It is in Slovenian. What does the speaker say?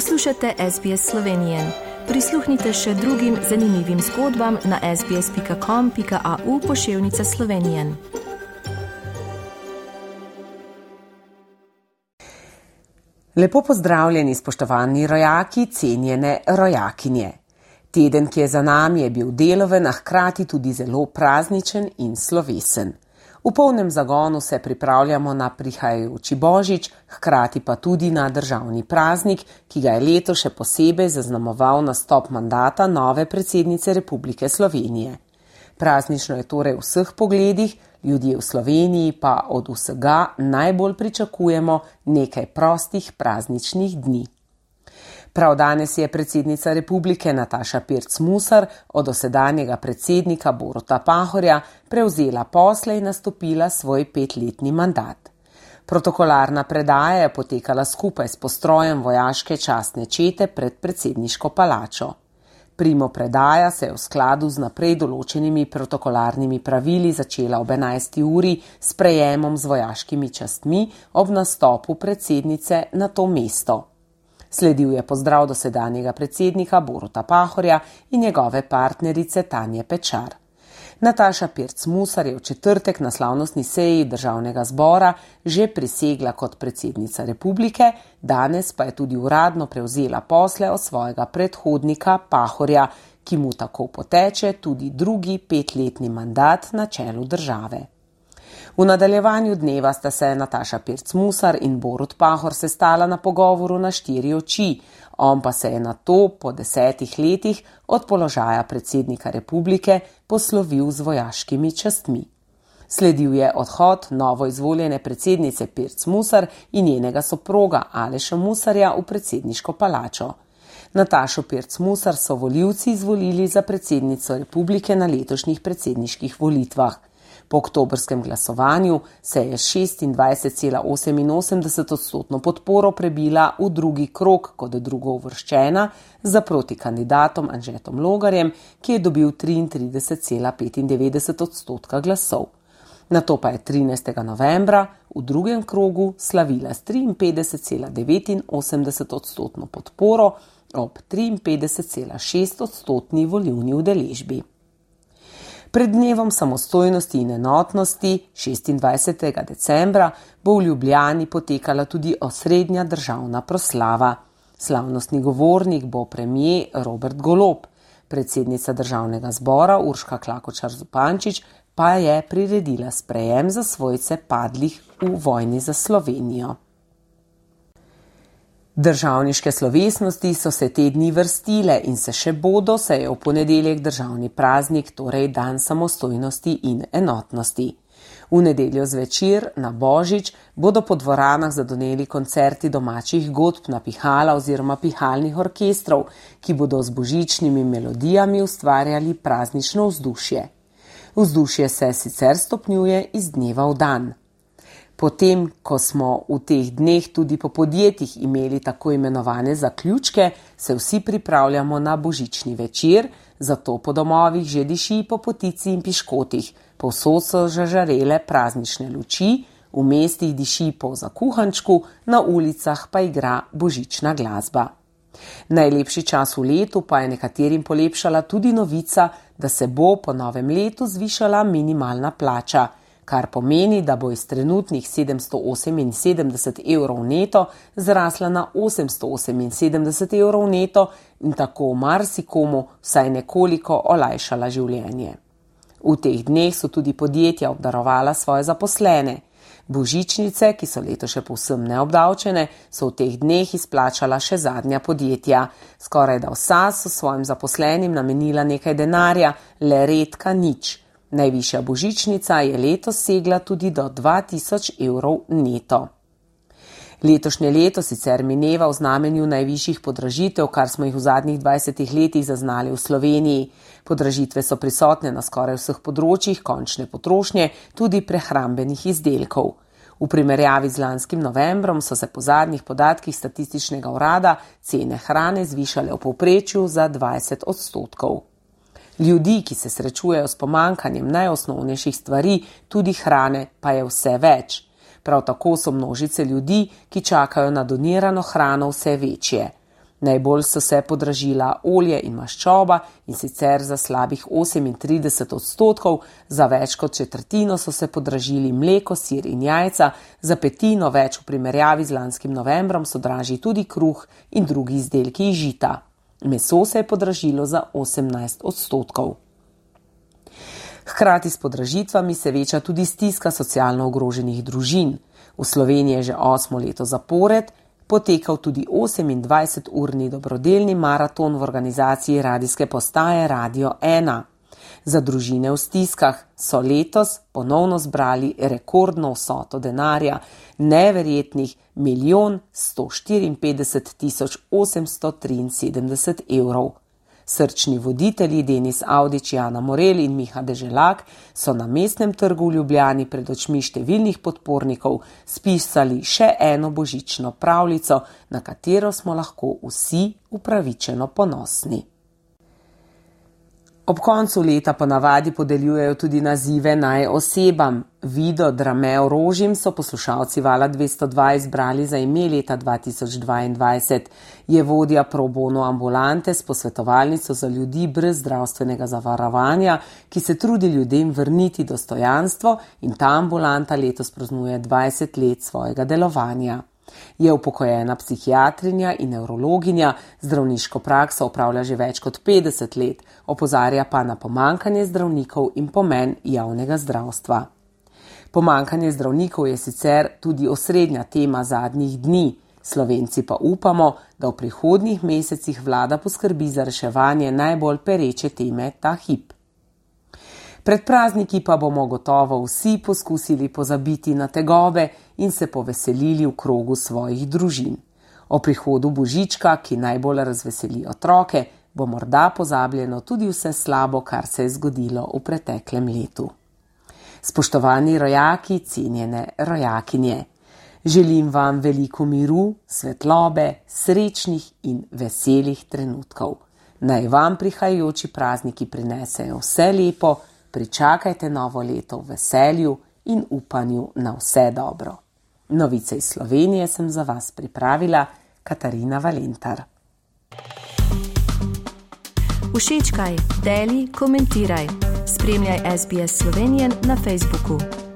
Poslušate SBS Slovenije. Prisluhnite še drugim zanimivim zgodbam na sbsp.com.au pošiljka Slovenije. Lepo pozdravljeni, spoštovani rojaki, cenjene rojakinje. Teden, ki je za nami, je bil deloven, a hkrati tudi zelo prazničen in slovesen. V polnem zagonu se pripravljamo na prihajajoči božič, hkrati pa tudi na državni praznik, ki ga je leto še posebej zaznamoval nastop mandata nove predsednice Republike Slovenije. Praznično je torej v vseh pogledih, ljudje v Sloveniji pa od vsega najbolj pričakujemo nekaj prostih prazničnih dni. Prav danes je predsednica republike Nataša Pirc Musar od dosedanjega predsednika Borota Pahorja prevzela posle in nastopila svoj petletni mandat. Protokolarna predaja je potekala skupaj s postrojem vojaške častne čete pred predsedniško palačo. Primo predaja se je v skladu z naprej določenimi protokolarnimi pravili začela ob 11. uri s prejemom z vojaškimi častmi ob nastopu predsednice na to mesto. Sledil je pozdrav dosedanjega predsednika Boruta Pahorja in njegove partnerice Tanje Pečar. Nataša Pirc Musar je v četrtek na slavnostni seji državnega zbora že prisegla kot predsednica republike, danes pa je tudi uradno prevzela posle od svojega predhodnika Pahorja, ki mu tako poteče tudi drugi petletni mandat na čelu države. V nadaljevanju dneva sta se Nataša Pirc Musar in Borut Pahor sestala na pogovoru na štiri oči, on pa se je na to po desetih letih od položaja predsednika republike poslovil z vojaškimi častmi. Sledil je odhod novo izvoljene predsednice Pirc Musar in njenega soproga Aleša Musarja v predsedniško palačo. Natašo Pirc Musar so voljivci izvolili za predsednico republike na letošnjih predsedniških volitvah. Po oktobrskem glasovanju se je 26,88 odstotno podporo prebila v drugi krok kot drugo uvrščena za proti kandidatom Anžetom Logarjem, ki je dobil 33,95 odstotka glasov. Na to pa je 13. novembra v drugem krogu slavila s 53,89 odstotno podporo ob 53,6 odstotni volivni udeležbi. Pred dnevom samostojnosti in enotnosti 26. decembra bo v Ljubljani potekala tudi osrednja državna proslava. Slavnostni govornik bo premijer Robert Golob, predsednica državnega zbora Urška Klakočar Zupančič pa je priredila sprejem za svojce padlih v vojni za Slovenijo. Državniške slovesnosti so se te dni vrstile in se še bodo, se je v ponedeljek državni praznik, torej dan samostojnosti in enotnosti. V nedeljo zvečer na Božič bodo po dvoranah zadoneli koncerti domačih godb na pihala oziroma pihalnih orkestrov, ki bodo z božičnimi melodijami ustvarjali praznično vzdušje. Vzdušje se sicer stopnjuje iz dneva v dan. Potem, ko smo v teh dneh tudi po podjetjih imeli tako imenovane zaključke, se vsi pripravljamo na božični večer, zato po domovih že diši po potici in piškotih, povsod so žarele praznične luči, v mestih diši po zakuhančku, na ulicah pa igra božična glasba. Najlepši čas v letu pa je nekaterim polepšala tudi novica, da se bo po novem letu zvišala minimalna plača kar pomeni, da bo iz trenutnih 778 evrov neto zrasla na 878 evrov neto in tako marsikomu vsaj nekoliko olajšala življenje. V teh dneh so tudi podjetja obdarovala svoje zaposlene. Božičnice, ki so leto še povsem neobdavčene, so v teh dneh izplačala še zadnja podjetja. Skoraj da vsa so svojim zaposlenim namenila nekaj denarja, le redka nič. Najvišja božičnica je letos segla tudi do 2000 evrov neto. Letošnje leto sicer mineva v znamenju najvišjih podražitev, kar smo jih v zadnjih 20 letih zaznali v Sloveniji. Podražitve so prisotne na skoraj vseh področjih končne potrošnje, tudi prehrambenih izdelkov. V primerjavi z lanskim novembrom so se po zadnjih podatkih statističnega urada cene hrane zvišale v povprečju za 20 odstotkov. Ljudi, ki se srečujejo s pomankanjem najosnovnejših stvari, tudi hrane, pa je vse več. Prav tako so množice ljudi, ki čakajo na donirano hrano, vse večje. Najbolj so se podražila olje in maščoba in sicer za slabih 38 odstotkov, za več kot četrtino so se podražili mleko, sir in jajca, za petino več v primerjavi z lanskim novembrom so dražji tudi kruh in drugi izdelki iz žita. Meso se je podražilo za 18 odstotkov. Hkrati s podražitvami se veča tudi stiska socialno ogroženih družin. V Sloveniji je že osmo leto zapored potekal tudi 28-urni dobrodelni maraton v organizaciji radijske postaje Radio 1. Za družine v stiskah so letos ponovno zbrali rekordno vsoto denarja, neverjetnih 1 154 873 evrov. Srčni voditelji Denis Audič, Jana Morel in Miha Deželak so na mestnem trgu v Ljubljani pred očmi številnih podpornikov spisali še eno božično pravljico, na katero smo lahko vsi upravičeno ponosni. Ob koncu leta ponavadi podeljujejo tudi nazive naj osebam. Vido Drameo Rožim so poslušalci Vala 202 izbrali za ime leta 2022. Je vodja pro bono ambulante s posvetovalnico za ljudi brez zdravstvenega zavarovanja, ki se trudi ljudem vrniti dostojanstvo in ta ambulanta letos praznuje 20 let svojega delovanja. Je upokojena psihiatrinja in neurologinja, zdravniško prakso upravlja že več kot 50 let, opozarja pa na pomankanje zdravnikov in pomen javnega zdravstva. Pomankanje zdravnikov je sicer tudi osrednja tema zadnjih dni, slovenci pa upamo, da v prihodnjih mesecih vlada poskrbi za reševanje najbolj pereče teme ta hip. Pred prazniki pa bomo gotovo vsi poskusili pozabiti na tegobe in se poveselili v krogu svojih družin. O prihodu Božička, ki najbolj razveseli otroke, bo morda pozabljeno tudi vse slabo, kar se je zgodilo v preteklem letu. Spoštovani rojaki, cenjene rojakinje, želim vam veliko miru, svetlobe, srečnih in veselih trenutkov. Naj vam prihajajoči prazniki prinesejo vse lepo, pričakajte novo leto v veselju in upanju na vse dobro. Novice iz Slovenije sem za vas pripravila Katarina Valentar. Všečkaj, deli, komentiraj. Spremljaj SBS Slovenijo na Facebooku.